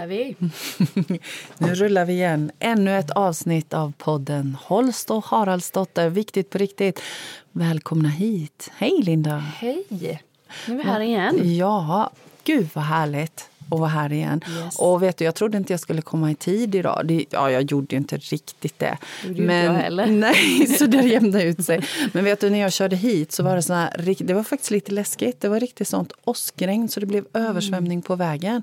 rullar vi. nu rullar vi igen. Ännu ett avsnitt av podden Holst och Haraldsdotter. Viktigt på riktigt. Välkomna hit. Hej, Linda. Hej. Nu är vi här igen. Ja, gud vad härligt att vara här igen. Yes. Och vet du, jag trodde inte jag skulle komma i tid idag. Det, ja, jag gjorde ju inte riktigt det. gjorde men, inte heller. Nej, så det jämnade ut sig. Men vet du, när jag körde hit så var det så här, det var faktiskt lite läskigt. Det var riktigt sånt åskregn så det blev översvämning mm. på vägen.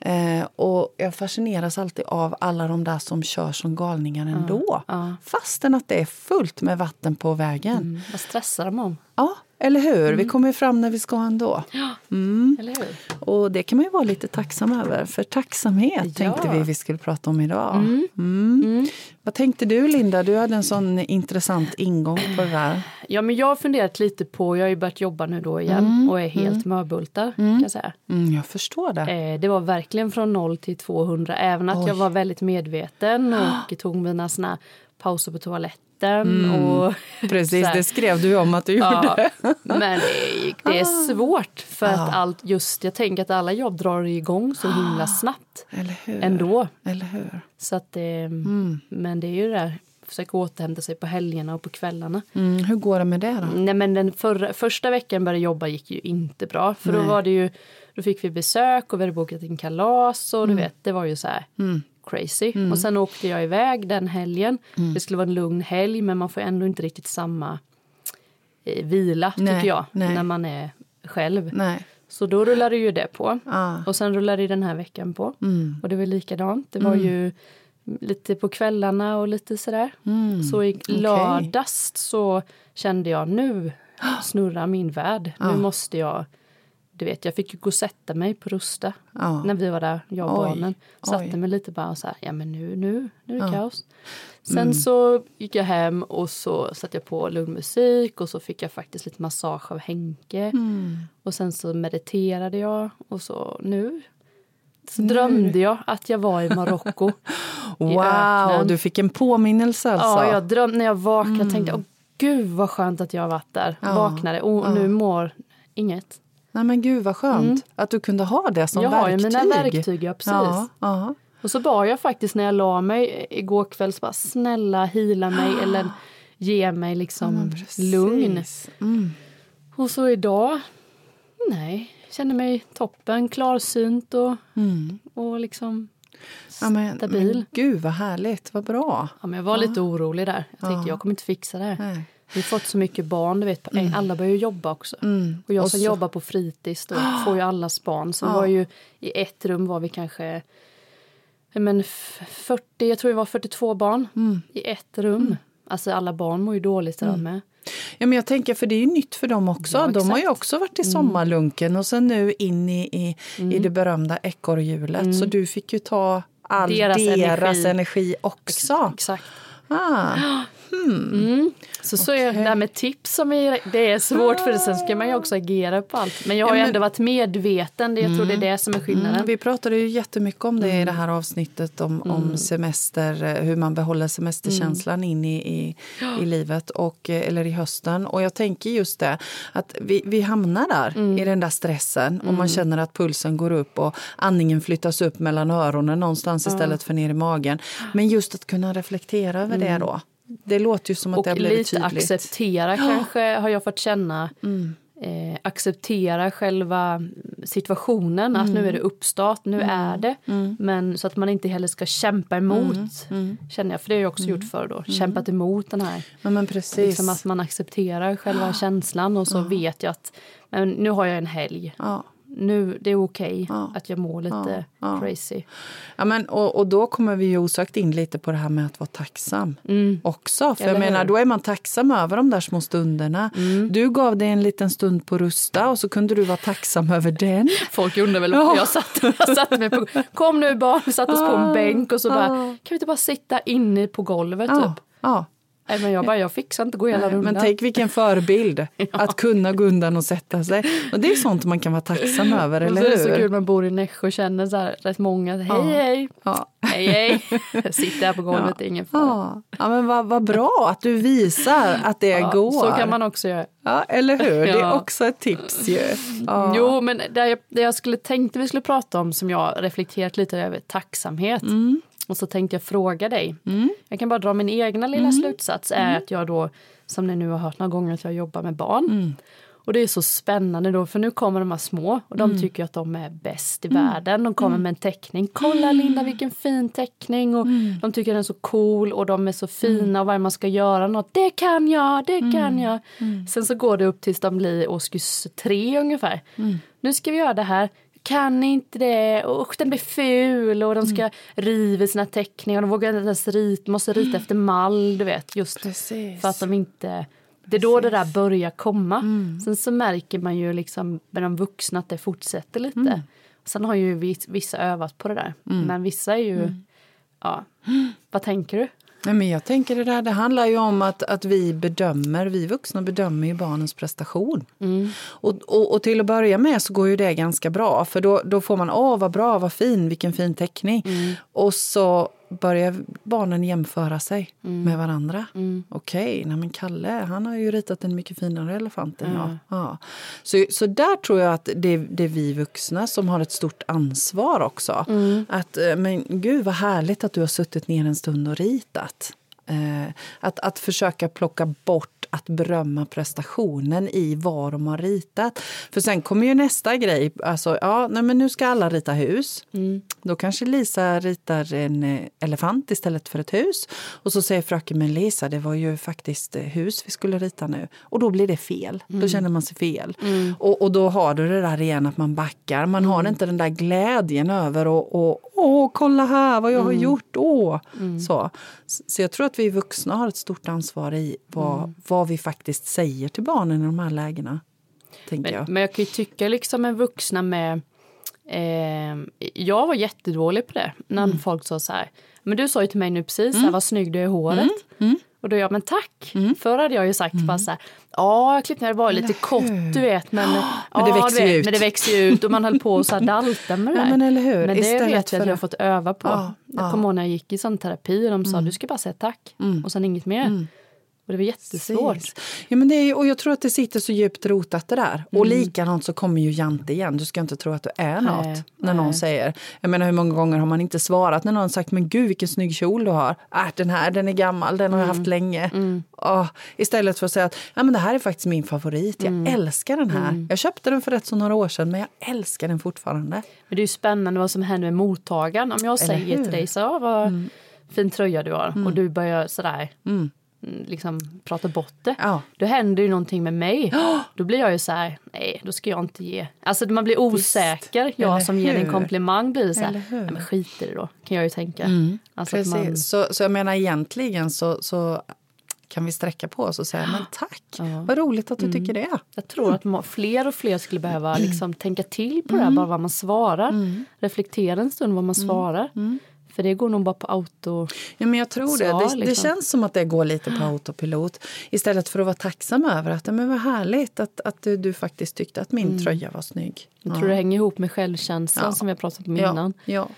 Eh, och jag fascineras alltid av alla de där som kör som galningar ändå. Ja. Fastän att det är fullt med vatten på vägen. Mm. Vad stressar de om? Ja, eller hur? Mm. Vi kommer ju fram när vi ska ändå. Mm. eller hur? Och det kan man ju vara lite tacksam över. För tacksamhet ja. tänkte vi vi skulle prata om idag. Mm. Mm. Mm. Vad tänkte du Linda? Du hade en sån intressant ingång på det där. Ja, men jag har funderat lite på, jag har ju börjat jobba nu då igen Mm. och är helt mörbultar kan jag säga. Mm, jag förstår det. Eh, det var verkligen från 0 till 200, även att Oj. jag var väldigt medveten och tog mina såna pauser på toaletten. Mm. Och Precis, det skrev du om att du Ja, gjorde. men det är, det är svårt för att Ah. allt just, jag tänker att alla jobb drar igång så himla snabbt Eller hur? ändå. Eller hur? Så att det, Mm. Men det är ju det där, försöka återhämta sig på helgerna och på kvällarna. Mm, hur går det med det då? Nej men den förra, första veckan började jobba gick ju inte bra för då var det ju, då fick vi besök och vi hade bokat in kalas och du vet, det var ju så här Mm. Crazy. Och sen åkte jag iväg den helgen. Mm. Det skulle vara en lugn helg men man får ändå inte riktigt samma eh, vila Nej, tycker jag nej. när man är själv. Nej. Så då rullade ju det på. Ah. Och sen rullade den här veckan på. Mm. Och det var likadant. Det var ju lite på kvällarna och lite sådär. Mm. Så i Okej. lördags så kände jag nu snurrar min värld. Ja. Nu måste jag, du vet jag fick ju gå och sätta mig på Rusta Ja. när vi var där, jag och Oj. barnen. Satte Oj. mig lite bara så här, ja men nu, nu, nu är det Ja. kaos. Sen Mm. så gick jag hem och så satte jag på lugn musik och så fick jag faktiskt lite massage av Henke. Mm. Och sen så mediterade jag och så nu så Nu. drömde jag att jag var i Marocko. Wow, öknen. du fick en påminnelse alltså. Ja, jag drömde, när jag vaknade tänkte jag, gud vad skönt att jag varit där. Ja, Vaknade och nu mår inget. Nej men gud vad skönt Mm. att du kunde ha det som jag har ju verktyg. mina verktyg, ja precis. Ja, ja. Och så bad jag faktiskt när jag la mig igår kväll, så bara snälla hila mig eller ge mig Ja, liksom precis. lugn. Mm. Och så idag, nej, känner mig toppen, klarsynt och, Mm. och liksom Ja, men, stabil. men gud vad härligt, vad bra. Ja, men jag var lite orolig där. Jag tänkte Ja. jag kommer inte fixa det här. Nej. Vi har fått så mycket barn, du vet, på en- alla börjar jobba också. Mm. Och jag Och som så- jobbar på fritids då får ju allas barn. Så Ja. var ju i ett rum var vi kanske men f- 40, jag tror det var 42 barn Mm. i ett rum. Alltså alla barn mår ju dåligt där med. Ja, men jag tänker, för det är ju nytt för dem också. Ja, de har ju också varit i sommarlunken och sen nu in i, i, i det berömda ekorrhjulet. Så du fick ju ta all deras, Deras energi. energi. också. Exakt. Ah. Mm. Så, så är det där med tips som är, det är svårt för sen ska man ju också agera på allt. Men jag har Ja, men- ändå varit medveten, jag tror det är det som är skillnaden. Mm, vi pratade ju jättemycket om det i det här avsnittet om, om semester, eh, hur man behåller semesterkänslan in i, i, i livet och, eh, eller i hösten. Och jag tänker just det, att vi, vi hamnar där i den där stressen och man känner att pulsen går upp och andningen flyttas upp mellan öronen någonstans istället för ner i magen. Men just att kunna reflektera över det då. Det låter ju som att det har Och blivit lite tydligt. acceptera kanske har jag fått känna. Eh, acceptera själva situationen, att nu är det uppstart, nu är det. Men så att man inte heller ska kämpa emot, känner jag. För det har jag också gjort förr då, kämpat emot den här. Ja, men precis. Liksom att man accepterar själva känslan och så vet jag att men nu har jag en helg. ja. Nu, det är okej Ja. att jag mår lite Ja. Ja. crazy. Ja, men, och, och då kommer vi ju osökt in lite på det här med att vara tacksam också. För jag menar, hur? då är man tacksam över de där små stunderna. Du gav dig en liten stund på Rusta och så kunde du vara tacksam över den. Folk undrar väl Ja. varför jag satt, jag satt mig på, kom nu barn, vi satte oss på en Ah, bänk och så bara, ah. kan vi inte bara sitta inne på golvet Ja, typ? ja. Nej, men jag bara, jag fixar inte gå hela rundan. Men tänk vilken förebild, att kunna gå undan och sätta sig. Och det är sånt man kan vara tacksam över, eller hur? Det är så kul, man bor i Nässjö och känner så här, rätt många, hej hej, Ja. hej hej. Jag sitter här på golvet, Ja. ingen fara. Ja, ja men vad, vad bra att du visar att det Ja, går. Så kan man också göra. Ja, eller hur? Det är Ja. också ett tips ju. Ja. Jo, men det jag, det jag skulle tänkte vi skulle prata om som jag reflekterat lite över, tacksamhet. Mm. Och så tänkte jag fråga dig. Jag kan bara dra min egna lilla Mm. slutsats är att jag då, som ni nu har hört några gånger, att jag jobbar med barn. Mm. Och det är så spännande då, för nu kommer de här små och Mm. de tycker att de är bäst i världen. De kommer med en teckning. Kolla Linda vilken fin teckning! Och Mm. de tycker den är så cool och de är så fina och varje man ska göra något. Det kan jag, det Mm. kan jag! Sen så går det upp tills de blir årskurs tre ungefär. Mm. Nu ska vi göra det här. Kan inte det, och den blir ful och de ska Mm. riva sina teckningar. De vågar inte ens rita, måste rita efter mall, du vet. Just Precis. för att de inte... Det är då det där börjar komma. Mm. Sen så märker man ju liksom med de vuxna att det fortsätter lite. Mm. Sen har ju vis- vissa övat på det där. Men vissa är ju... Mm. Ja. Vad tänker du? Nej, men jag tänker det där, det handlar ju om att, att vi bedömer, vi vuxna bedömer ju barnens prestation. Och, och, och till att börja med så går ju det ganska bra för då, då får man, åh vad bra, vad fin, vilken fin teckning. Och så börjar barnen jämföra sig med varandra. Okej, nej men Kalle han har ju ritat en mycket finare elefant än jag. Ja. Så, så där tror jag att det, det är vi vuxna som har ett stort ansvar också. Att, eh, men gud vad härligt att du har suttit ner en stund och ritat. Eh, att, att försöka plocka bort att berömma prestationen i vad de har ritat. För sen kommer ju nästa grej. Alltså, ja, nej, men nu ska alla rita hus. Då kanske Lisa ritar en eh, elefant istället för ett hus. Och så säger fröken, men Lisa, det var ju faktiskt eh, hus vi skulle rita nu. Och då blir det fel. Då känner man sig fel. Och, och då har du det där igen att man backar. Man har inte den där glädjen över och, och åh, kolla här vad jag har gjort. Åh. Så. så jag tror att vi vuxna har ett stort ansvar i vad, vad vi faktiskt säger till barnen i de här lägena. Tänker Men, jag. men jag kan ju tycka liksom en vuxna med... Eh, jag var jättedålig på det. När Mm. folk sa så här. Men du sa ju till mig nu precis så här, vad snygg du är i håret. Mm. Och då jag, men tack. Förr hade jag ju sagt bara så här. Ja, det var lite kort du vet. Men, Men det växer ju vet, ut. Men det växer ju ut och man höll på och så här dalta med det Ja, men eller hur? Men det Istället vet jag att jag har att- fått öva på. Ja, jag ja. kommer ihåg när jag gick i sån terapi och de sa du ska bara säga tack och sen inget mer. Och det var jättesvårt. Precis. Ja, men det är, och jag tror att det sitter så djupt rotat det där. Och likadant så kommer ju Jante igen. Du ska inte tro att du är något Nej, när någon nej. säger. Jag menar hur många gånger har man inte svarat när någon sagt men gud vilken snygg kjol du har. Äh, den här den är gammal, den har jag haft länge. Åh, istället för att säga att ja, men det här är faktiskt min favorit. Jag älskar den här. Jag köpte den för rätt så några år sedan men jag älskar den fortfarande. Men det är ju spännande vad som händer med mottagaren. Om jag säger hur? Mm. till dig så, vad fin tröja du har och du börjar sådär mm, liksom prata bort det. Ja. Då händer ju någonting med mig. Då blir jag ju så här, nej då ska jag inte ge. Alltså man blir osäker. Eller Jag som ger dig en hur? komplimang blir så här, Eller hur? nej men skit i det då. Kan jag ju tänka. Alltså att Precis. man, Så, så jag menar egentligen så, så kan vi sträcka på oss och säga men tack, vad roligt att du tycker det. jag tror att må- fler och fler skulle behöva liksom tänka till på det här, bara vad man svarar. Reflektera en stund vad man svarar. För det går nog bara på auto. Ja, men jag tror det. Det, det liksom. känns som att det går lite på autopilot. Istället för att vara tacksam över att ja, men vad härligt att, att du, du faktiskt tyckte att min tröja var snygg. Jag tror det hänger ihop med självkänslan Ja. som vi har pratat om Ja, innan. ja.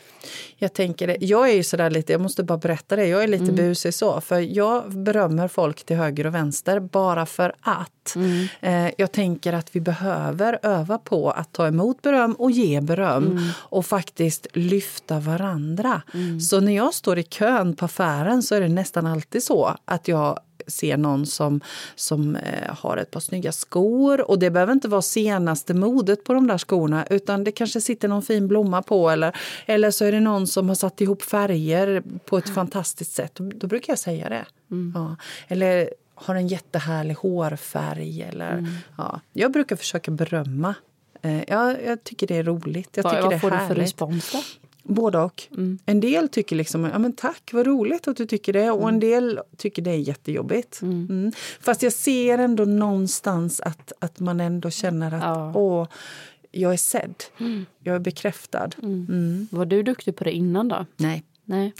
Jag tänker det. Jag är ju sådär lite, jag måste bara berätta det, jag är lite busig så. För jag berömmer folk till höger och vänster bara för att. Eh, jag tänker att vi behöver öva på att ta emot beröm och ge beröm. Och faktiskt lyfta varandra. Så när jag står i kön på affären så är det nästan alltid så att jag ser någon som, som eh, har ett par snygga skor. Och det behöver inte vara senaste modet på de där skorna utan det kanske sitter någon fin blomma på eller, eller så är det någon som har satt ihop färger på ett fantastiskt sätt. Då, då brukar jag säga det. Ja. Eller har en jättehärlig hårfärg. Eller, ja. Jag brukar försöka berömma. Eh, jag, jag tycker det är roligt. Jag Vad, tycker vad det är får du för härligt. respons då? Både och. En del tycker liksom, ja men tack vad roligt att du tycker det och en del tycker det är jättejobbigt. Mm. Fast jag ser ändå någonstans att, att man ändå känner att Ja. åh, jag är sedd. Jag är bekräftad. Mm. Var du duktig på det innan då? Nej. Nej.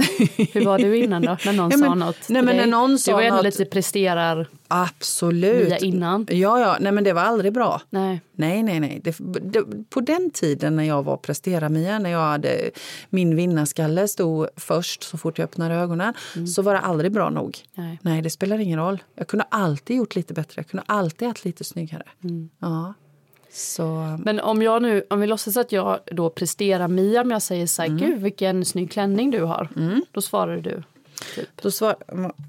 Hur var du innan då? När någon Ja, men- sa något nej, men när någon Du sa var ändå något- lite presterar Absolut. Innan. Ja, ja, nej men det var aldrig bra. Nej. Nej, nej, nej. Det, det, på den tiden när jag var prestera-Mia, när jag hade min vinnarskalle stod först så fort jag öppnade ögonen, så var det aldrig bra nog. Nej. Nej, det spelar ingen roll. Jag kunde alltid gjort lite bättre. Jag kunde alltid haft lite snyggare. Ja. Så... Men om jag nu, om vi låtsas att jag då presterar Mia, om jag säger så Mm. här, gud vilken snygg klänning du har. Då svarar du. Typ. Då svar,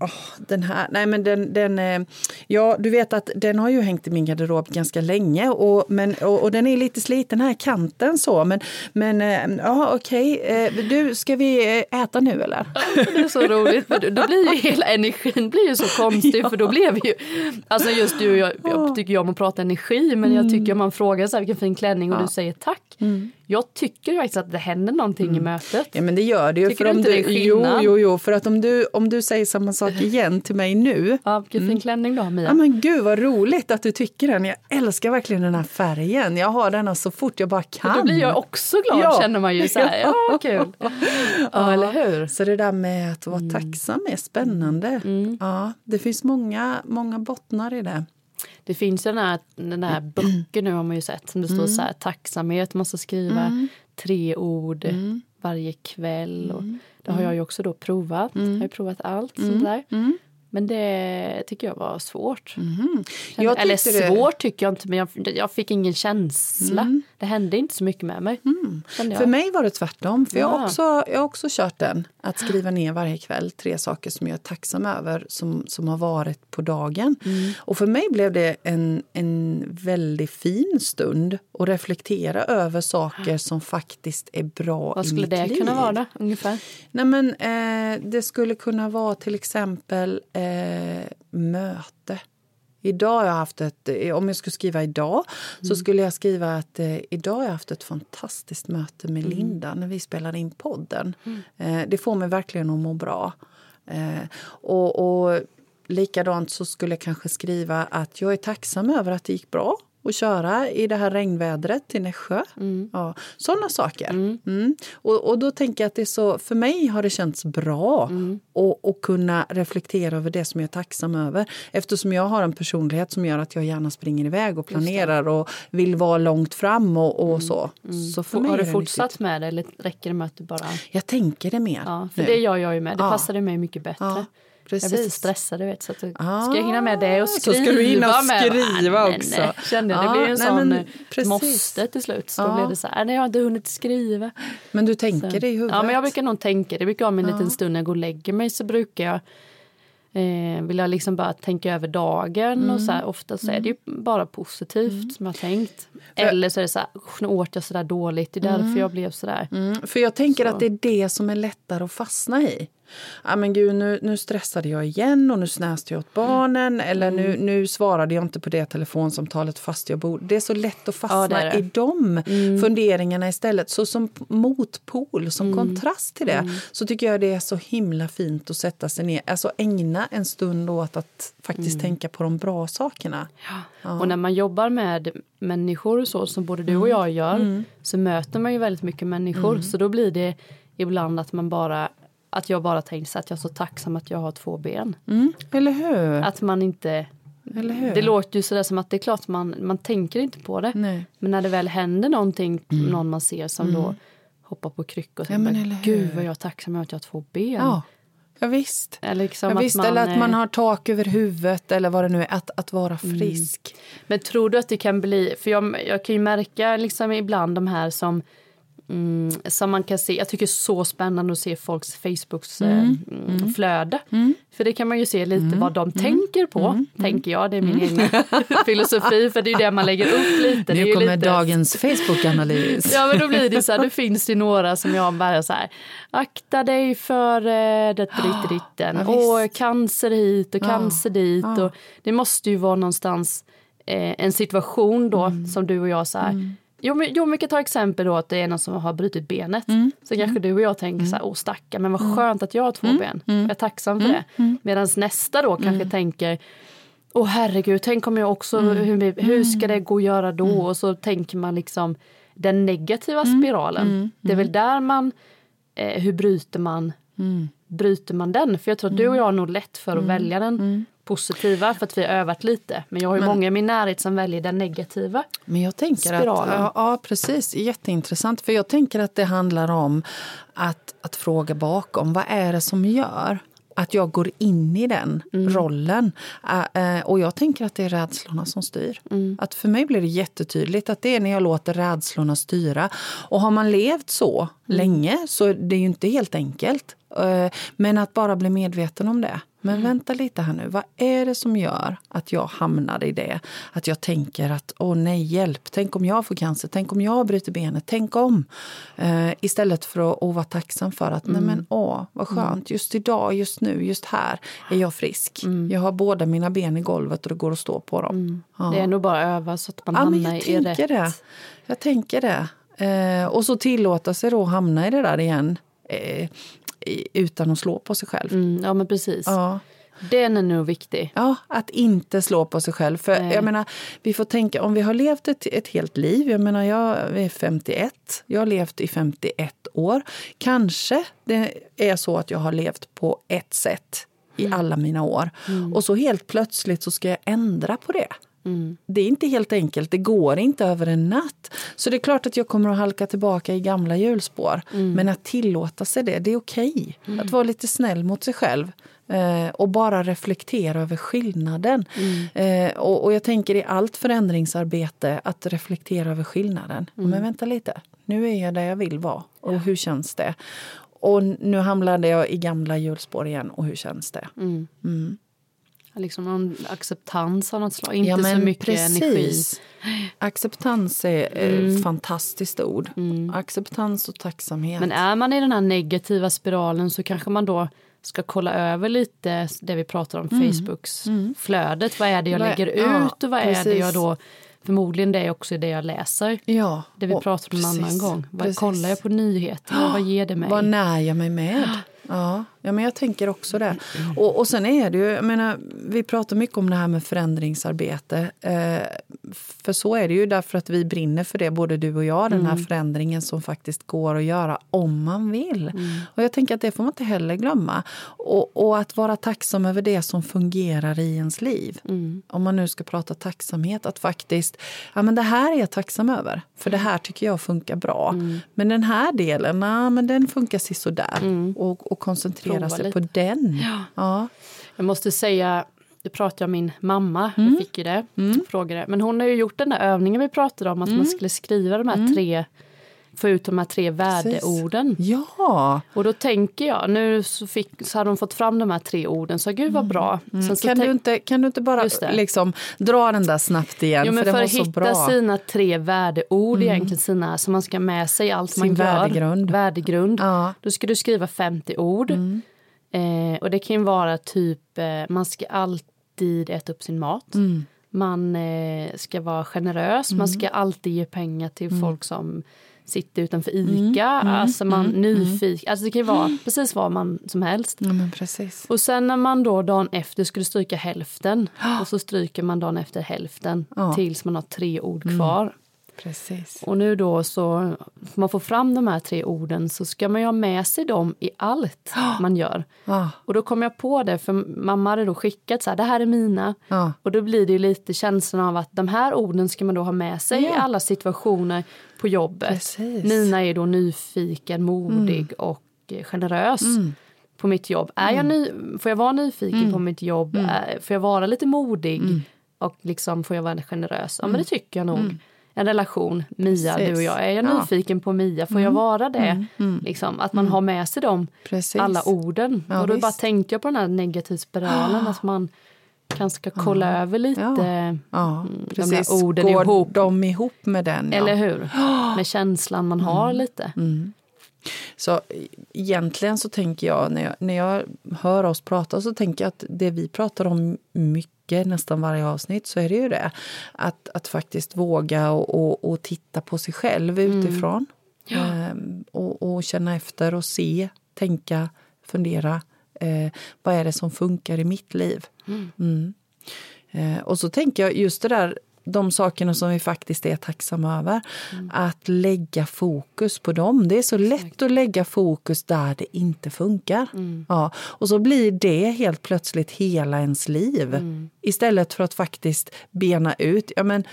åh, den här, nej men den, den, eh, ja du vet att den har ju hängt i min garderob ganska länge och, men, och, och den är lite sliten här kanten så men, men eh, ja okej, eh, du ska vi äta nu eller? Det är så roligt, för då- blir ju hela energin blir ju så konstig för då blev ju, alltså just du och jag, jag tycker ju om att prata energi men jag tycker om man frågar så här, vilken fin klänning och du säger tack. Jag tycker faktiskt att det händer någonting i mötet. Ja men det gör det ju. Tycker för du om inte det är jo, jo, jo, för att om du, om du säger samma sak igen till mig nu Ja, vilken fin klänning du har Mia. Ja men gud vad roligt att du tycker den. Jag älskar verkligen den här färgen. Jag har den så fort jag bara kan. Då blir jag också glad Ja. känner man ju så här, ja kul. Ja, eller hur? Så det där med att vara tacksam är spännande. Ja, det finns många, många bottnar i det. Det finns ju den här, den här böcker nu har man ju sett som det står så här tacksamhet, man ska skriva tre ord varje kväll. Och det har jag ju också då provat. Jag har ju provat allt sånt där. Men det tycker jag var svårt. Jag Eller tyckte det- svårt tycker jag inte, men jag, jag fick ingen känsla. Det hände inte så mycket med mig. jag. För mig var det tvärtom. För jag, har Ja. också, jag har också kört den. Att skriva ner varje kväll tre saker som jag är tacksam över som, som har varit på dagen. Mm. Och för mig blev det en, en väldigt fin stund att reflektera över saker som faktiskt är bra Vad i skulle mitt det liv. kunna vara då, ungefär? Nej, men, eh, det skulle kunna vara till exempel eh, möte. Idag har jag haft ett, eh, om jag skulle skriva idag så skulle jag skriva att eh, idag har jag haft ett fantastiskt möte med Linda när vi spelade in podden. Eh, det får mig verkligen att må bra. Eh, och, och likadant så skulle jag kanske skriva att jag är tacksam över att det gick bra att köra i det här regnvädret till Nässjö. Ja, sådana saker. Mm. Och, och då tänker jag att det är så, för mig har det känts bra att, att kunna reflektera över det som jag är tacksam över. Eftersom jag har en personlighet som gör att jag gärna springer iväg och planerar och vill vara långt fram och, och så. så för mig Har du fortsatt nyttigt. med det eller räcker det med att du bara... Jag tänker det mer Ja, för nu. det gör jag ju med. Det Ja. passade mig mycket bättre. Ja, Jag blir så precis. stressad, du vet. Så att jag Ah, ska jag hinna med det och så skriva ska du hinna skriva Ah, nej, också. Nej, kände jag. Det Ah, blir ju en nej, sån men eh, precis. måste till slut. Så då blev det så här, nej jag har inte hunnit skriva. Men du tänker det i huvudet? Ja, men jag brukar nog tänka det. brukar ha en liten stund när jag går och lägger mig så brukar jag eh, vill jag liksom bara tänka över dagen och så här, ofta så är det ju bara positivt som jag tänkt. Eller så är det så här, "Usch, nu åt jag så där dåligt, det är därför jag blev så där. Mm, för jag tänker Så. att det är det som är lättare att fastna i. Ja, men gud, nu, nu stressade jag igen och nu snäste jag åt barnen. Eller nu, Mm. nu svarade jag inte på det telefonsamtalet fast jag bor. Det är så lätt att fastna Ja, det det. Mm. i de funderingarna istället. Så som motpol, som Mm. kontrast till det, så tycker jag det är så himla fint att sätta sig ner. Alltså ägna en stund åt att faktiskt Mm. tänka på de bra sakerna. Och när man jobbar med människor så som både du och jag gör så möter man ju väldigt mycket människor. Så då blir det ibland att man bara att jag bara tänker så att jag är så tacksam att jag har två ben. Mm, eller hur? Att man inte eller hur? Det låter ju sådär som att det är klart man, man tänker inte på det. Nej. Men när det väl händer någonting, någon man ser som då hoppar på kryckor. Ja, men bara, eller hur? Gud vad jag är tacksam att jag har två ben. Ja, ja visst. Eller, liksom Ja, att visst, man, eller att man eh, har tak över huvudet eller vad det nu är. Att, att vara frisk. Men tror du att det kan bli, för jag, jag kan ju märka liksom ibland de här som Mm, som man kan se, jag tycker det är så spännande att se folks Facebooks eh, mm, flöde. För det kan man ju se lite vad de tänker på, tänker jag. Det är min egen filosofi, för det är ju det man lägger upp lite. Nu kommer lite, dagens Facebook-analys. Ja men då blir det så här, då finns det några som jag bara så här, akta dig för eh, det ditt ditten, Ja, och cancer hit och Ja, cancer dit. ja. Och det måste ju vara någonstans eh, en situation då Mm. som du och jag så här, Jo men, jo, vi kan ta exempel då att det är någon som har brutit benet. Mm. Så kanske du och jag tänker så här, åh stackarn, men vad skönt att jag har två ben. Mm. Jag är tacksam för det. Medan nästa då kanske tänker, åh herregud, tänk om jag också, Mm. hur, hur ska det gå att göra då? Och så tänker man liksom den negativa Mm. spiralen. Det är väl där man, eh, hur bryter man bryter man den? För jag tror att du och jag har nog lätt för att välja den positiva för att vi har övat lite. Men jag har ju många i min närhet som väljer den negativa. Men jag tänker att, spiralen. ja, ja, precis. Jätteintressant. För jag tänker att det handlar om att, att fråga bakom. Vad är det som gör att jag går in i den rollen. Ä- eh, och jag tänker att det är rädslorna som styr. Att för mig blir det jättetydligt att det är när jag låter rädslorna styra. Och har man levt så länge så är det ju inte helt enkelt. Eh, Men att bara bli medveten om det. Men vänta lite här nu, vad är det som gör att jag hamnar i det? Att jag tänker att åh nej, hjälp, tänk om jag får cancer, tänk om jag bryter benet, tänk om. Eh, istället för att, vara tacksam för att nej men åh, vad skönt, just idag, just nu, just här är jag frisk. Jag har båda mina ben i golvet och det går att stå på dem. Ja. Det är nog bara att öva så att man Ja, hamnar jag i rätt. det. Jag tänker det. Eh, och så tillåta sig då att hamna i det där igen eh, utan att slå på sig själv. Mm, ja men precis. Ja. Den är nog viktig. Ja, att inte slå på sig själv. För Nej. jag menar, vi får tänka, om vi har levt ett, ett helt liv, jag menar jag är 51, jag har levt i 51 år. Kanske det är så att jag har levt på ett sätt i alla mina år. Och så helt plötsligt så ska jag ändra på det. Det är inte helt enkelt, det går inte över en natt. Så det är klart att jag kommer att halka tillbaka i gamla hjulspår. Men att tillåta sig det, det är okej. Att vara lite snäll mot sig själv. Eh, och bara reflektera över skillnaden. Eh, och, och jag tänker i allt förändringsarbete att reflektera över skillnaden. Men vänta lite, nu är jag där jag vill vara. Och hur känns det? Och nu hamnade jag i gamla hjulspår igen och hur känns det? Liksom någon acceptans av något slag. Inte så mycket energi. Acceptans är ett fantastiskt ord. Acceptans och tacksamhet. Men är man i den här negativa spiralen så kanske man då ska kolla över lite det vi pratar om, Facebooks flödet. Vad är det jag lägger ja, ut och vad är det precis. jag då Förmodligen det är också det jag läser. ja, Det vi pratade om en annan precis, gång. Vad precis. kollar jag på nyheter? Vad ger det mig? Vad när jag mig med? Ja, ja men jag tänker också det. Och, och sen är det ju, jag menar, vi pratar mycket om det här med förändringsarbete. Eh, för så är det ju därför att vi brinner för det, både du och jag, den här förändringen som faktiskt går att göra om man vill. Och jag tänker att det får man inte heller glömma. Och, och att vara tacksam över det som fungerar i ens liv. Om man nu ska prata tacksamhet, att faktiskt, ja men det här är jag tacksam över. För det här tycker jag funkar bra. Men den här delen, ja, men den funkar sisådär. Och, och koncentrera Prova sig lite. på den. Ja. Jag måste säga, det pratade jag om min mamma, jag fick ju det, frågade. Men hon har ju gjort den där övningen vi pratade om, att man skulle skriva de här tre, få ut de här tre värdeorden. ja. Och då tänker jag, nu så, fick, så hade hon fått fram de här tre orden, så gud vad bra. Sen så Kan, du inte, kan du inte bara liksom, dra den där snabbt igen? Jo, men för för, att hitta bra. sina tre värdeord, egentligen sina, som man ska med sig i allt Sin man gör. värdegrund. Värdegrund. Ja. Mm. Då ska du skriva 50 ord. Eh, och det kan ju vara typ, eh, man ska alltid äta upp sin mat. Mm. Man eh, ska vara generös, man ska alltid ge pengar till Mm. folk som sitter utanför ICA. Alltså man nyfiken, alltså det kan ju vara precis vad man som helst. Ja. Och sen när man då dagen efter skulle stryka hälften och så stryker man dagen efter hälften Ja. tills man har tre ord kvar. Precis. Och nu då så, för man får fram de här tre orden så ska man ju ha med sig dem i allt man gör. Ja. Och då kom jag på det, för mamma hade då skickat så här, det här är mina. Ja. Och då blir det ju lite känslan av att de här orden ska man då ha med sig i Ja. alla situationer på jobbet. Precis. Mina är då nyfiken, modig och eh, generös på mitt jobb. Är jag ny, får jag vara nyfiken på mitt jobb? Är- Får jag vara lite modig? Och liksom får jag vara generös? Ja men det tycker jag nog. En relation, Mia, Precis. du och jag. Är jag Ja. nyfiken på Mia? Får jag vara det? Liksom, att man har med sig dem, Precis. alla orden. Ja, och då visst. bara tänkte jag på den här negativa spiralen. Att man kanske ska kolla över lite Ja. Mm, de där orden Går ihop. de ihop med den? Eller hur? Med känslan man har lite. Så e- egentligen så tänker jag när, jag, när jag hör oss prata så tänker jag att det vi pratar om mycket, nästan varje avsnitt, så är det ju det. Att, att faktiskt våga och, och, och titta på sig själv utifrån. Ehm, och, och känna efter och se, tänka, fundera. Eh, vad är det som funkar i mitt liv? Mm. Eh, och så tänker jag just det där de sakerna som vi faktiskt är tacksamma över. Mm. Att lägga fokus på dem. Det är så Exakt. lätt att lägga fokus där det inte funkar. Mm. Ja, och så blir det helt plötsligt hela ens liv. Mm. Istället för att faktiskt bena ut. Ja, men,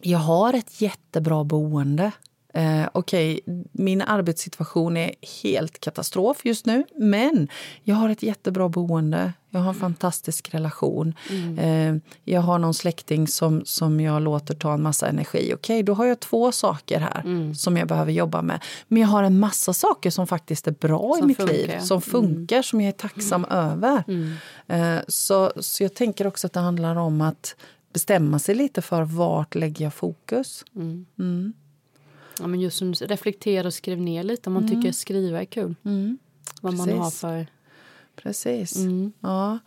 jag har ett jättebra boende. Eh, Okej, okay, min arbetssituation är helt katastrof just nu men jag har ett jättebra boende. Jag har en fantastisk relation. Mm. Eh, jag har någon släkting som, som jag låter ta en massa energi. Okej, okay, då har jag två saker här mm. som jag behöver jobba med. Men jag har en massa saker som faktiskt är bra som i mitt funkar. liv. Som mm. funkar, mm. som jag är tacksam mm. över. Mm. Eh, så, så jag tänker också att det handlar om att bestämma sig lite för vart lägger jag fokus. Ja, men just reflektera och skriv ner lite om man tycker skriva är kul. Vad Precis. man har för... Precis. Mm. Ja.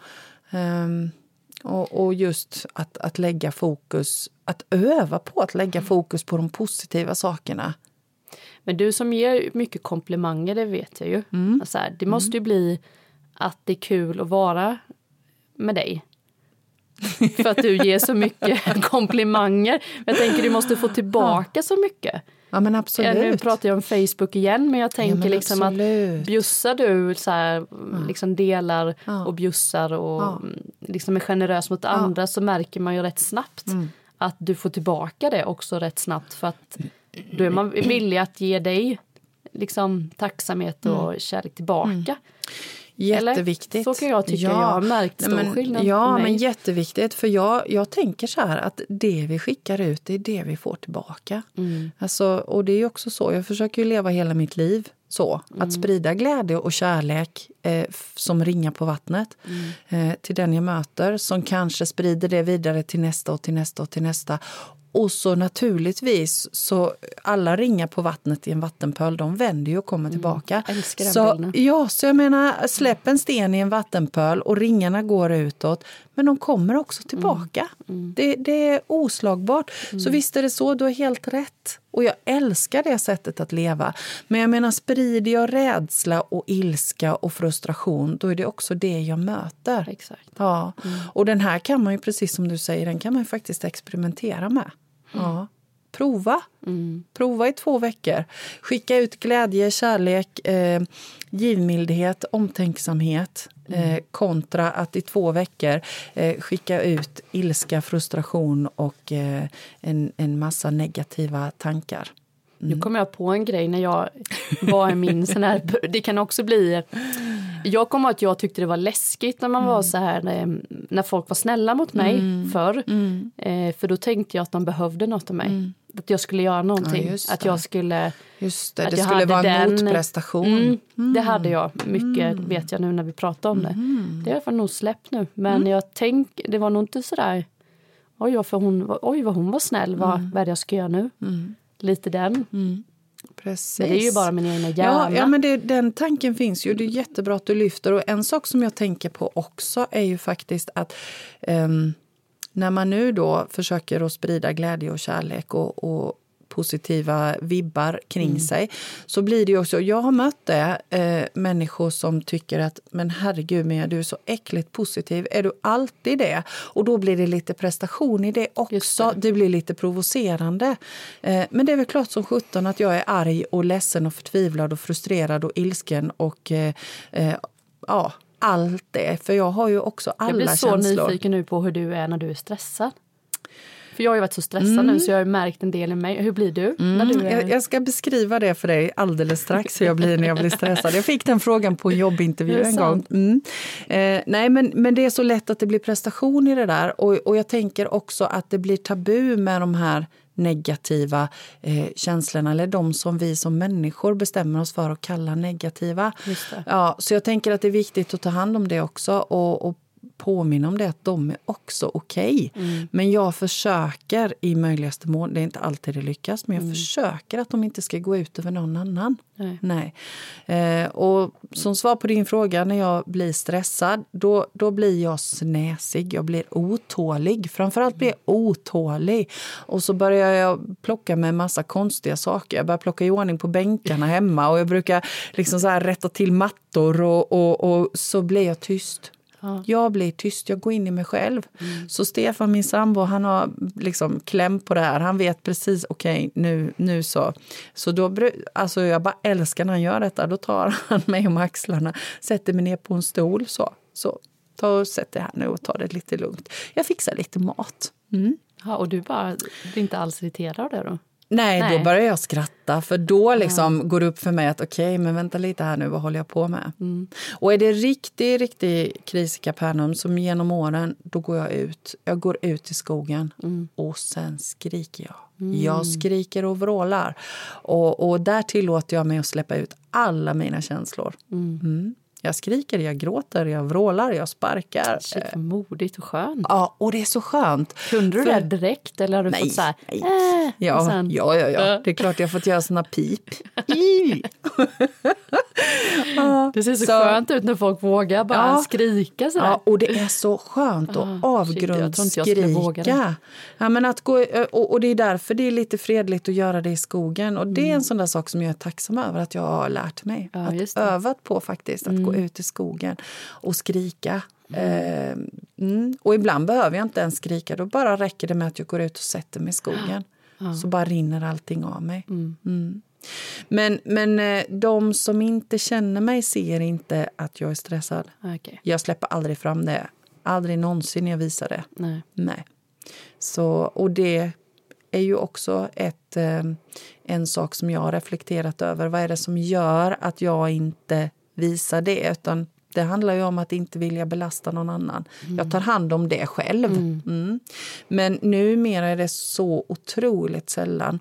Um, och, och, just att, att lägga fokus, att öva på att lägga mm. fokus på de positiva sakerna. Men du som ger mycket komplimanger, det vet jag ju. Mm. Alltså här, det måste ju bli att det är kul att vara med dig. För att du ger så mycket komplimanger. Jag tänker du måste få tillbaka så mycket. Ja, men absolut. nu pratar jag om Facebook igen, men jag tänker ja, liksom absolut. att bjussar du så här, liksom delar ja. och bjussar och ja. liksom är generös mot andra så märker man ju rätt snabbt mm. att du får tillbaka det också rätt snabbt för att då är man villig att ge dig liksom tacksamhet och mm. kärlek tillbaka. Mm. Jätteviktigt. Eller? Så kan jag tycka. Ja. Jag har märkt stor men, skillnad Ja, men jätteviktigt. För jag, jag tänker så här att det vi skickar ut, det är det vi får tillbaka. Mm. Alltså, och det är också så. Jag försöker leva hela mitt liv så. Mm. Att sprida glädje och kärlek eh, som ringar på vattnet mm. eh, till den jag möter som kanske sprider det vidare till nästa och till nästa och till nästa. Och så naturligtvis, så alla ringar på vattnet i en vattenpöl, de vänder ju och kommer mm. tillbaka. Så, ja, så jag menar, släpp en sten i en vattenpöl och ringarna går utåt. Men de kommer också tillbaka. Mm. Mm. Det, det, är oslagbart. Så mm. visst är det så, du har helt rätt. Och jag älskar det sättet att leva. Men jag menar, sprider jag rädsla och ilska och frustration, då är det också det jag möter. Exakt. Ja. Mm. Och den här kan man ju, precis som du säger, den kan man faktiskt experimentera med. Ja. Prova. Mm. Prova i två veckor. Skicka ut glädje, kärlek, eh, givmildhet, omtänksamhet mm. eh, kontra att i två veckor eh, skicka ut ilska, frustration och eh, en, en massa negativa tankar. Mm. Nu kom jag på en grej när jag var i min sån här... Det kan också bli... Jag kommer att jag tyckte det var läskigt när man mm. var så här när, när, folk var snälla mot mig mm. förr. Mm. Eh, för då tänkte jag att de behövde något av mig. Mm. Att jag skulle göra någonting. Ja, att jag skulle... Just det, det skulle vara en den, motprestation. Mm, det mm. hade jag mycket, vet jag nu när vi pratar om det. Det har jag nog släppt nu. Men jag tänk, det var nog inte så där... Oj, för hon, oj vad hon var snäll, vad, vad är det jag ska göra nu? lite den. Precis. Men det är ju bara min egna hjärna. Ja, ja men det, den tanken finns ju. Det är jättebra att du lyfter. Och en sak som jag tänker på också är ju faktiskt att um, när man nu då försöker att sprida glädje och kärlek och, och positiva vibbar kring mm. sig. Så blir det också, jag har mött det, eh, människor som tycker att men herregud Mia, du är så äckligt positiv. Är du alltid det? Och då blir det lite prestation i det också. Det. det. blir lite provocerande. Eh, men det är väl klart som sjutton att jag är arg och ledsen och förtvivlad och frustrerad och ilsken och eh, eh ja, allt det. För jag har ju också alla känslor. Jag blir så nyfiken nu på hur du är när du är stressad. För jag har ju varit så stressad mm. nu så jag har märkt en del i mig. Hur blir du? Mm. När du är... jag, jag, ska beskriva det för dig alldeles strax hur jag blir när jag blir stressad. Jag fick den frågan på jobbintervju en gång. Mm. Eh, nej men, men det är så lätt att det blir prestation i det där och, och jag tänker också att det blir tabu med de här negativa eh, känslorna eller de som vi som människor bestämmer oss för att kalla negativa. Ja, så jag tänker att det är viktigt att ta hand om det också och, och påminna om det, att de är också okej. Okay. Mm. Men jag försöker i möjligaste mån, det är inte alltid det lyckas, men jag mm. försöker att de inte ska gå ut över någon annan. Nej. Nej. Eh, och som svar på din fråga, när jag blir stressad, då, då blir jag snäsig, jag blir otålig. Framförallt blir jag otålig. Och så börjar jag plocka med massa konstiga saker. Jag börjar plocka i ordning på bänkarna hemma och jag brukar liksom så här rätta till mattor och, och, och så blir jag tyst. Jag blir tyst, jag går in i mig själv. Mm. Så Stefan, min sambo, han har liksom kläm på det här. Han vet precis, okej, okay, nu, nu så. Så då, alltså jag bara älskar när han gör detta. Då tar han mig om axlarna, sätter mig ner på en stol. Så, så ta och sätt dig här nu och ta det lite lugnt. Jag fixar lite mat. Mm. Ja, och du bara, blir inte alls irriterad av det då? Nej, Nej, då börjar jag skratta. För då liksom ja. går det upp för mig att okej, okay, men vänta lite här nu, vad håller jag på med? Mm. Och är det riktig, riktig kris i Kapernaum, som genom åren, då går jag ut. Jag går ut i skogen mm. och sen skriker jag. Mm. Jag skriker och vrålar. Och, och där tillåter jag mig att släppa ut alla mina känslor. Mm. Jag skriker, jag gråter, jag vrålar, jag sparkar. Shit, vad modigt och skönt. Ja, och det är så skönt. Kunde du För... det direkt eller har du nej, fått så här, nej. Äh, ja, sen... ja, ja, ja, det är klart jag har fått göra såna pip. det ser så, så, skönt ut när folk vågar bara ja, skrika så Ja, och det är så skönt att ah, avgrundsskrika. Ja, men att gå, och, och det är därför det är lite fredligt att göra det i skogen. Och det är en mm. sån där sak som jag är tacksam över att jag har lärt mig. Ja, att övat på faktiskt, att mm. gå ut i skogen och skrika. Mm. mm. Och ibland behöver jag inte ens skrika, då bara räcker det med att jag går ut och sätter mig i skogen. Ja. Så bara rinner allting av mig. Mm. mm. Men, men eh, de som inte känner mig ser inte att jag är stressad. Okay. Jag släpper aldrig fram det. Aldrig någonsin jag visar det. Nej. Nej. Så, och det är ju också ett, eh, en sak som jag har reflekterat över. Vad är det som gör att jag inte visar det? Utan det handlar ju om att inte vilja belasta någon annan. Mm. Jag tar hand om det själv. Mm. Mm. Men numera är det så otroligt sällan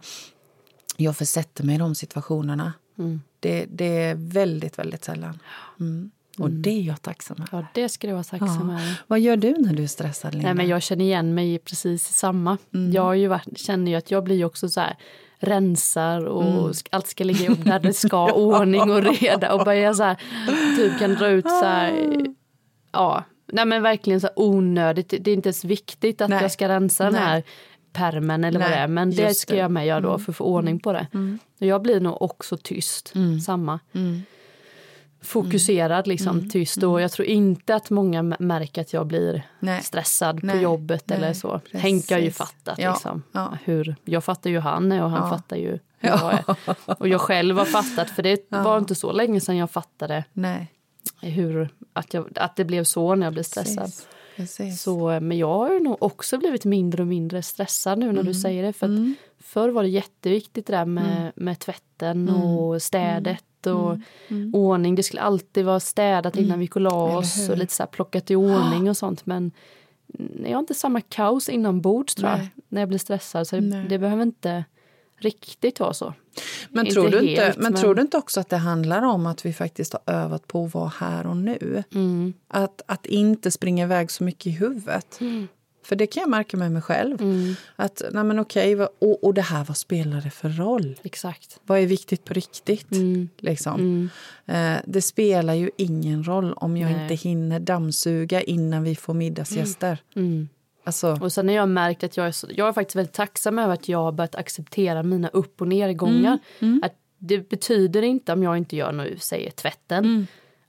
jag försätter mig i de situationerna. Mm. Det, det, är väldigt, väldigt sällan. Mm. Och mm. det är jag tacksam över. Ja, det ska du vara tacksam ja. över. Vad gör du när du är stressad, Linda? Nej, men jag känner igen mig precis samma. Mm. Jag ju varit, känner ju att jag blir också så här rensar och mm. allt ska ligga upp där det ska, ordning och reda och börja så här, typ kan dra ut så här, ja, nej men verkligen så här onödigt, det är inte ens viktigt att nej. jag ska rensa nej. den här permen eller Nej, vad det är. Men det ska det. jag med göra då mm. för att få ordning på det. Mm. Jag blir nog också tyst, mm. samma. Mm. Fokuserad, liksom mm. tyst. Och jag tror inte att många märker att jag blir Nej. stressad Nej. på jobbet Nej. eller så. Precis. Henke har ju fattat ja. Liksom, ja. hur, jag fattar ju han och han ja. fattar ju hur jag är. Och jag själv har fattat, för det var inte så länge sedan jag fattade hur, att, jag, att det blev så när jag blev stressad. Precis. Så, men jag har nog också blivit mindre och mindre stressad nu när mm. du säger det. För mm. Förr var det jätteviktigt det där med, mm. med tvätten mm. och städet mm. Och mm. ordning. Det skulle alltid vara städat innan vi gick och la oss och lite så här plockat i ordning och sånt. Men jag har inte samma kaos inombords tror jag, när jag blir stressad. Så det, det behöver inte riktigt vara så. Men, tror du, inte, helt, men, men, tror du inte också att det handlar om att vi faktiskt har övat på att vara här och nu? Mm. Att, att inte springa iväg så mycket i huvudet. Mm. För det kan jag märka med mig själv. Mm. Att, nej men okej, och, och det här, vad spelar det för roll? Exakt. Vad är viktigt på riktigt? Mm. Liksom. Mm. Eh, det spelar ju ingen roll om jag nej. inte hinner dammsuga innan vi får middagsgäster. Mm. mm. Alltså. Och sen har jag märkt att jag är, så, jag är faktiskt väldigt tacksam över att jag har börjat acceptera mina upp och nergångar. Mm. Att det betyder inte om jag inte gör nu, säger tvätten,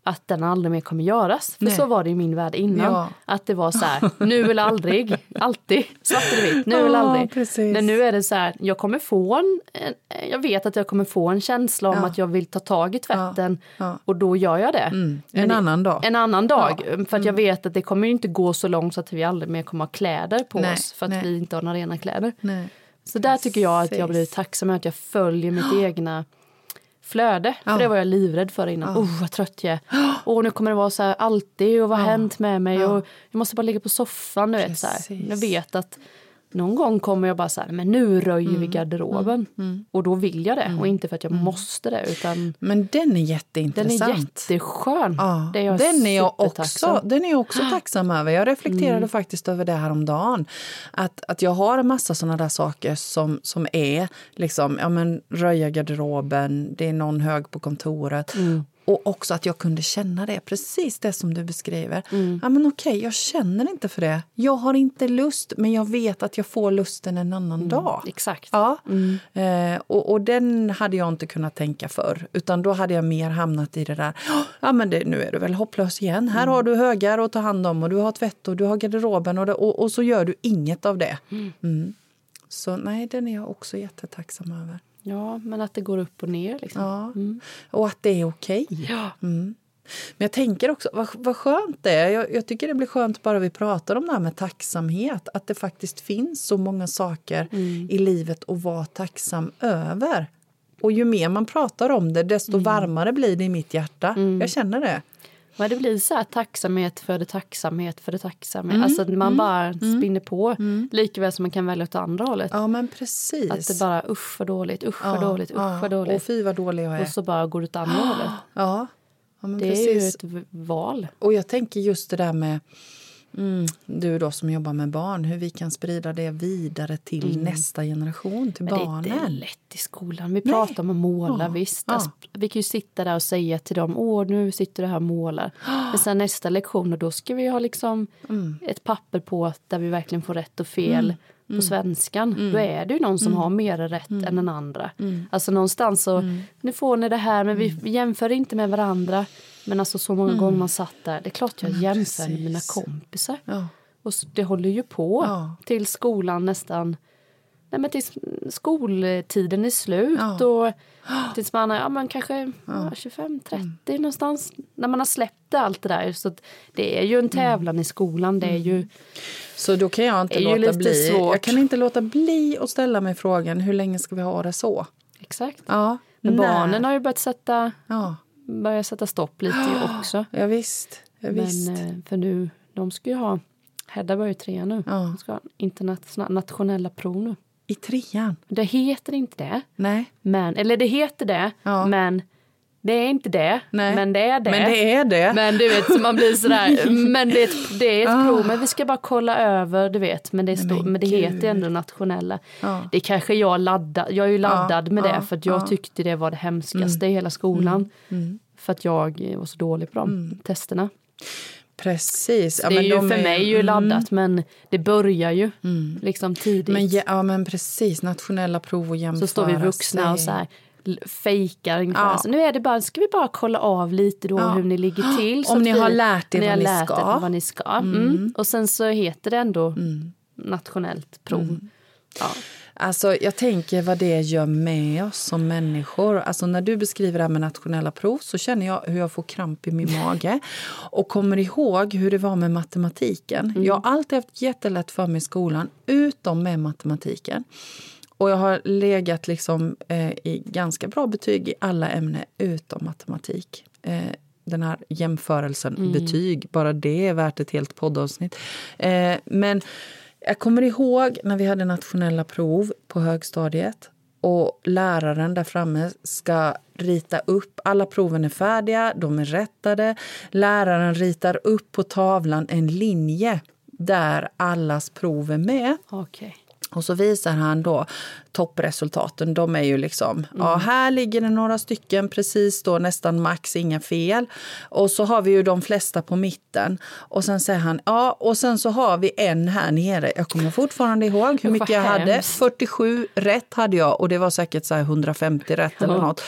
att den aldrig mer kommer göras. För Nej. så var det i min värld innan. Ja. Att det var så här, nu eller aldrig. Alltid svart eller vitt, nu ja, eller aldrig. Precis. Men nu är det så här, jag kommer få en, jag vet att jag kommer få en känsla om ja. att jag vill ta tag i tvätten och då gör jag det. Mm. En annan dag. En annan dag. För att jag mm. vet att det kommer inte gå så långt så att vi aldrig mer kommer ha kläder på Nej. oss för att Nej. vi inte har några rena kläder. Så där tycker jag att jag blir tacksam att jag följer mitt egna flöde. Ja. För det var jag livrädd för innan. Ja. Oh, vad trött jag är. Oh, nu kommer det vara så här alltid och vad har ja. hänt med mig? Och jag måste bara ligga på soffan. Du vet, så här. Jag vet att någon gång kommer jag bara så här, men nu röjer mm. vi garderoben. Mm. Mm. Och då vill jag det. Mm. Och inte för att jag mm. måste det. Utan men den är jätteintressant. Den är jätteskön. Ja. Det är jag den, är jag också, den är jag också tacksam över. Jag reflekterade mm. faktiskt över det här om dagen. Att, att jag har en massa såna där saker som, som är liksom, ja men röja garderoben, det är någon hög på kontoret. Och också att jag kunde känna det, precis det som du beskriver. Mm. Ja, men okej, jag känner inte för det. Jag har inte lust, men jag vet att jag får lusten en annan mm. dag. Exakt. Ja. Mm. Eh, och, och den hade jag inte kunnat tänka för. Utan då hade jag mer hamnat i det där, ja men det, nu är du väl hopplös igen. Här mm. har du högar att ta hand om och du har tvätt och du har garderoben och, det, och, och så gör du inget av det. Mm. Mm. Så nej, den är jag också jättetacksam över. Ja, men att det går upp och ner. Liksom. Ja, mm. och att det är okej. Okay. Ja. Mm. Men jag tänker också, vad, vad skönt det är. Jag, jag, tycker det blir skönt bara vi pratar om det här med tacksamhet. Att det faktiskt finns så många saker mm. i livet att vara tacksam över. Och ju mer man pratar om det, desto mm. varmare blir det i mitt hjärta. Mm. Jag känner det. Men det blir så här tacksamhet för det tacksamhet för det tacksamhet. Mm. Alltså man mm. bara mm. spinner på. Mm. Likaväl som man kan välja åt andra hållet. Ja men precis. Att det bara usch vad dåligt, usch vad dåligt, usch ja. vad dåligt. Och fy vad dålig jag är. Och så bara går det åt andra hållet. Ja. ja det precis. är ju ett val. Och jag tänker just det där med Mm, du då som jobbar med barn, hur vi kan sprida det vidare till mm. nästa generation, till Men barnen. Det är inte lätt i skolan. Vi pratar om att måla, ja. visst. Ja. Alltså, vi kan ju sitta där och säga till dem, åh nu sitter du här och målar. Men sen nästa lektion, och då ska vi ha liksom mm. ett papper på där vi verkligen får rätt och fel mm. på mm. svenskan. Mm. Då är det ju någon som har mer rätt än den andra. Alltså någonstans så, nu får ni det här men vi jämför inte med varandra. Men alltså så många mm. gånger man satt där, det är klart jag jämför med mina kompisar. Ja. Och det håller ju på ja. till skolan nästan, nej men tills skoltiden är slut ja. och tills man är ja, men kanske ja. 25-30 mm. någonstans. När man har släppt allt det där. Så det är ju en mm. tävlan mm. i skolan, det är ju mm. Så då kan jag inte låta bli. Svårt. Jag kan inte låta bli att ställa mig frågan hur länge ska vi ha det så? Exakt. Ja. Men barnen har ju börjat sätta ja börja sätta stopp lite också. Ja, visst. Ja, visst. Men, eh, för nu, de ska ju ha, Hedda börjar ju trean nu, ja. de ska ha internationella prov nu. I trean? Det heter inte det. Nej. Men, eller det heter det, ja. men det är inte det, Nej. men det är det. Men det är det. Men du vet, man blir sådär, men det är ett, det är ett ah. prov, men vi ska bara kolla över, du vet. Men det, stå, men, men det heter ändå nationella. Ah. Det kanske jag laddar, jag är ju laddad ah. med det för att jag tyckte det var det hemskaste mm. i hela skolan. Mm. Mm. För att jag var så dålig på de mm. testerna. Precis. Ja, det är ju de för är, mig ju mm. laddat men det börjar ju mm. liksom tidigt. Men, ja, men precis, nationella prov och jämföra Så står vi vuxna och så här, fejkar ungefär. Ja. Så nu är det bara, ska vi bara kolla av lite då ja. hur ni ligger till. Om ni vi, har lärt er vad, ni lärt. Er vad ni ska. Mm. Mm. Och sen så heter det ändå mm. nationellt prov. Mm. Ja. Alltså, jag tänker vad det gör med oss som människor. Alltså, när du beskriver det här med nationella prov så känner jag hur jag får kramp i min mage. Och kommer ihåg hur det var med matematiken. Mm. Jag har alltid haft jättelätt för mig i skolan, utom med matematiken. Och jag har legat liksom, eh, i ganska bra betyg i alla ämnen utom matematik. Eh, den här jämförelsen mm. betyg, bara det är värt ett helt poddavsnitt. Eh, men jag kommer ihåg när vi hade nationella prov på högstadiet och läraren där framme ska rita upp. Alla proven är färdiga, de är rättade. Läraren ritar upp på tavlan en linje där allas prov är med. Okay. Och så visar han då toppresultaten. De är ju liksom, mm. ja här ligger det några stycken precis då nästan max, inga fel. Och så har vi ju de flesta på mitten. Och sen säger han, ja och sen så har vi en här nere. Jag kommer fortfarande ihåg hur mycket jag hade. 47 rätt hade jag och det var säkert så 150 rätt eller något.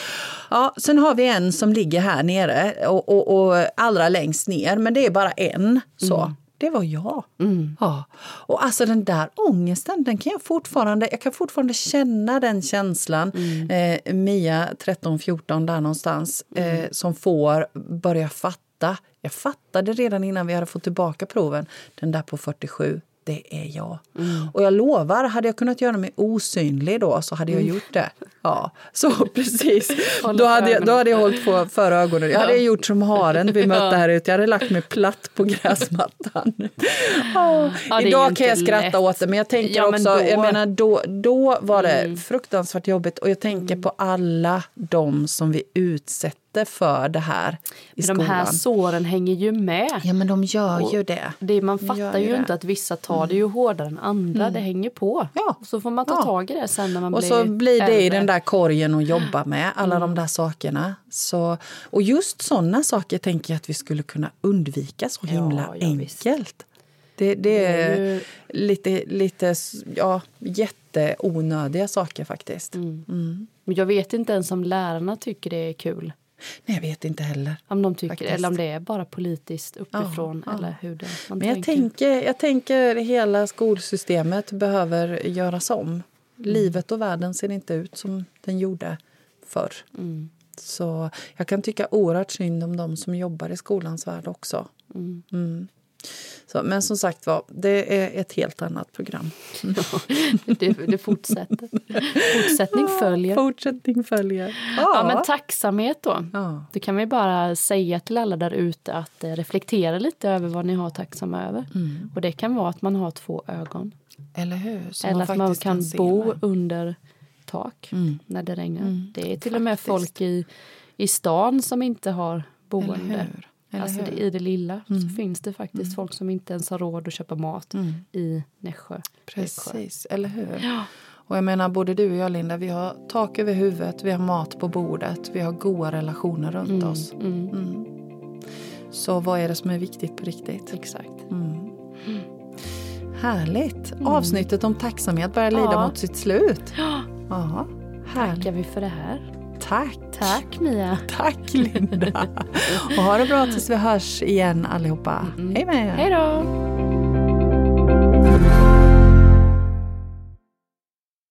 Ja, sen har vi en som ligger här nere och, och, och allra längst ner, men det är bara en. så. Mm det var jag. Mm. Ja. Och alltså den där ångesten, den kan jag fortfarande, jag kan fortfarande känna den känslan. Mm. Eh, Mia, 13-14 där någonstans, mm. eh, som får börja fatta. Jag fattade redan innan vi hade fått tillbaka proven, den där på 47 det är jag. Mm. Och jag lovar, hade jag kunnat göra mig osynlig då så hade jag mm. gjort det. Ja, så precis. då hade, jag, då hade jag hållit på för ögonen. Jag hade ja. gjort som haren vi mötte här ute. Jag hade lagt mig platt på gräsmattan. Oh. Ja, Idag kan jag skratta lätt. åt det, men jag tänker ja, också, då... jag menar då, då var det mm. fruktansvärt jobbigt och jag tänker mm. på alla de som vi utsätter utsatte för det här i skolan. De här såren hänger ju med. Ja men de gör och ju det. det man fattar ju, ju inte att vissa tar det ju mm. hårdare än andra. Mm. Det hänger på. Ja. Och så får man ta ja. tag i det sen när man och blir Och så blir det äldre. i den där korgen att jobba med, alla mm. de där sakerna. Så, och just sådana saker tänker jag att vi skulle kunna undvika så himla ja, enkelt. Det, det, är ju... lite, lite ja, jätteonödiga saker faktiskt. Mm. Mm. Men jag vet inte ens om lärarna tycker det är kul. Nej, jag vet inte heller. Om de tycker, eller om det är bara politiskt uppifrån. Ja, eller hur det, man Men jag tänker. jag tänker hela skolsystemet behöver göras om. Mm. Livet och världen ser inte ut som den gjorde förr. Mm. Så jag kan tycka oerhört synd om de som jobbar i skolans värld också. Mm. Mm. Så, men som sagt var, det är ett helt annat program. Ja, det, det fortsätter. Fortsättning följer. Fortsättning följer. Ja. ja men tacksamhet då. Ja. Det kan vi bara säga till alla där ute att eh, reflektera lite över vad ni har tacksamma över. Mm. Och det kan vara att man har två ögon. Eller hur? Som Eller att man kan, kan bo med. under tak mm. när det regnar. Mm. Det är till faktiskt. och med folk i, i stan som inte har boende. Alltså det, I det lilla mm. så finns det faktiskt mm. folk som inte ens har råd att köpa mat mm. i Nässjö. Precis, eller hur? Ja. Och jag menar både du och jag Linda, vi har tak över huvudet, vi har mat på bordet, vi har goda relationer runt mm, oss. Mm. Mm. Så vad är det som är viktigt på riktigt? Exakt. Härligt! Avsnittet om tacksamhet börjar lida ja. mot sitt slut. Ja. Tackar vi för det här. Tack! Tack Mia! Tack Linda! och ha det bra tills vi hörs igen allihopa. Mm. Hej med er! Hej då!